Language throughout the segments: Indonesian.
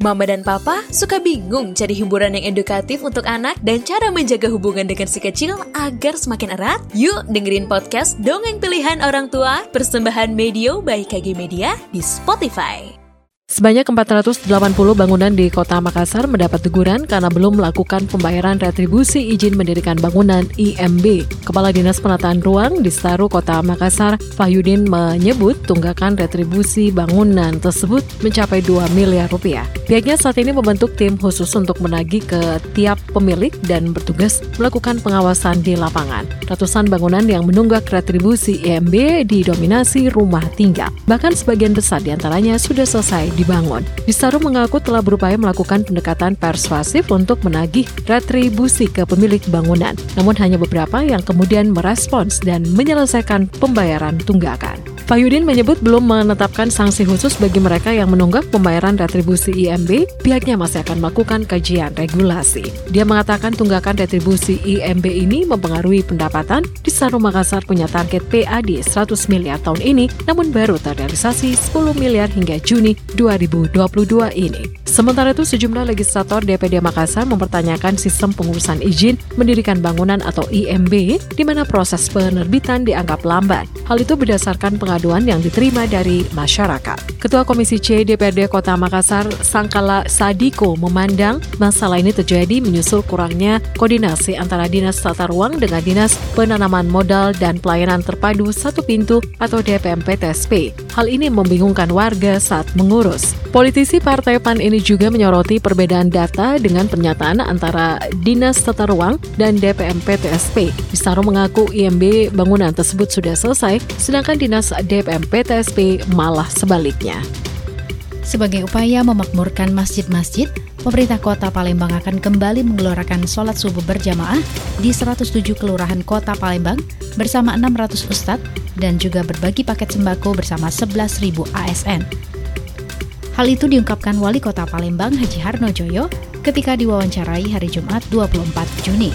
Mama dan Papa suka bingung cari hiburan yang edukatif untuk anak dan cara menjaga hubungan dengan si kecil agar semakin erat? Yuk dengerin podcast Dongeng Pilihan Orang Tua Persembahan Medio by KG Media di Spotify. Sebanyak 480 bangunan di kota Makassar mendapat teguran karena belum melakukan pembayaran retribusi izin mendirikan bangunan IMB. Kepala Dinas Penataan Ruang di Staru Kota Makassar, Fahyudin menyebut tunggakan retribusi bangunan tersebut mencapai 2 miliar rupiah. Pihaknya saat ini membentuk tim khusus untuk menagih ke tiap pemilik dan bertugas melakukan pengawasan di lapangan. Ratusan bangunan yang menunggak retribusi IMB didominasi rumah tinggal. Bahkan sebagian besar di antaranya sudah selesai dibangun. Bisaru mengaku telah berupaya melakukan pendekatan persuasif untuk menagih retribusi ke pemilik bangunan, namun hanya beberapa yang kemudian merespons dan menyelesaikan pembayaran tunggakan. Fahyudin menyebut belum menetapkan sanksi khusus bagi mereka yang menunggak pembayaran retribusi IMB, pihaknya masih akan melakukan kajian regulasi. Dia mengatakan tunggakan retribusi IMB ini mempengaruhi pendapatan, di Saru Makassar punya target PAD 100 miliar tahun ini, namun baru terrealisasi 10 miliar hingga Juni 2022 ini. Sementara itu, sejumlah legislator DPD Makassar mempertanyakan sistem pengurusan izin mendirikan bangunan atau IMB, di mana proses penerbitan dianggap lambat. Hal itu berdasarkan pengaduan yang diterima dari masyarakat. Ketua Komisi C DPRD Kota Makassar, Sangkala Sadiko, memandang masalah ini terjadi menyusul kurangnya koordinasi antara Dinas Tata Ruang dengan Dinas Penanaman Modal dan Pelayanan Terpadu Satu Pintu atau DPMPTSP. Hal ini membingungkan warga saat mengurus. Politisi Partai PAN ini juga menyoroti perbedaan data dengan pernyataan antara Dinas Tata Ruang dan DPM PTSP. Bistaro mengaku IMB bangunan tersebut sudah selesai, sedangkan Dinas DPM PTSP malah sebaliknya. Sebagai upaya memakmurkan masjid-masjid, pemerintah kota Palembang akan kembali menggelorakan sholat subuh berjamaah di 107 kelurahan kota Palembang bersama 600 ustadz dan juga berbagi paket sembako bersama 11.000 ASN. Hal itu diungkapkan Wali Kota Palembang Haji Harno Joyo ketika diwawancarai hari Jumat 24 Juni.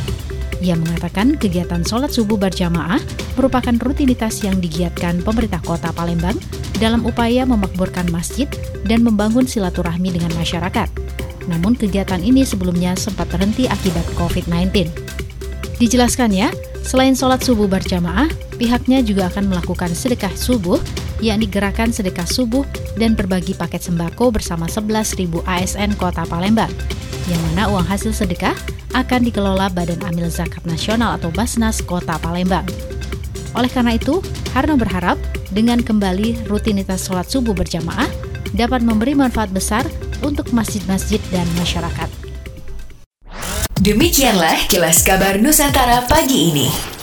Ia mengatakan kegiatan sholat subuh berjamaah merupakan rutinitas yang digiatkan pemerintah kota Palembang dalam upaya memakmurkan masjid dan membangun silaturahmi dengan masyarakat. Namun kegiatan ini sebelumnya sempat terhenti akibat COVID-19. Dijelaskannya, selain sholat subuh berjamaah, pihaknya juga akan melakukan sedekah subuh, yakni gerakan sedekah subuh dan berbagi paket sembako bersama 11.000 ASN Kota Palembang, yang mana uang hasil sedekah akan dikelola Badan Amil Zakat Nasional atau Basnas Kota Palembang. Oleh karena itu, Harno berharap dengan kembali rutinitas sholat subuh berjamaah dapat memberi manfaat besar untuk masjid-masjid dan masyarakat. Demikianlah kilas kabar Nusantara pagi ini.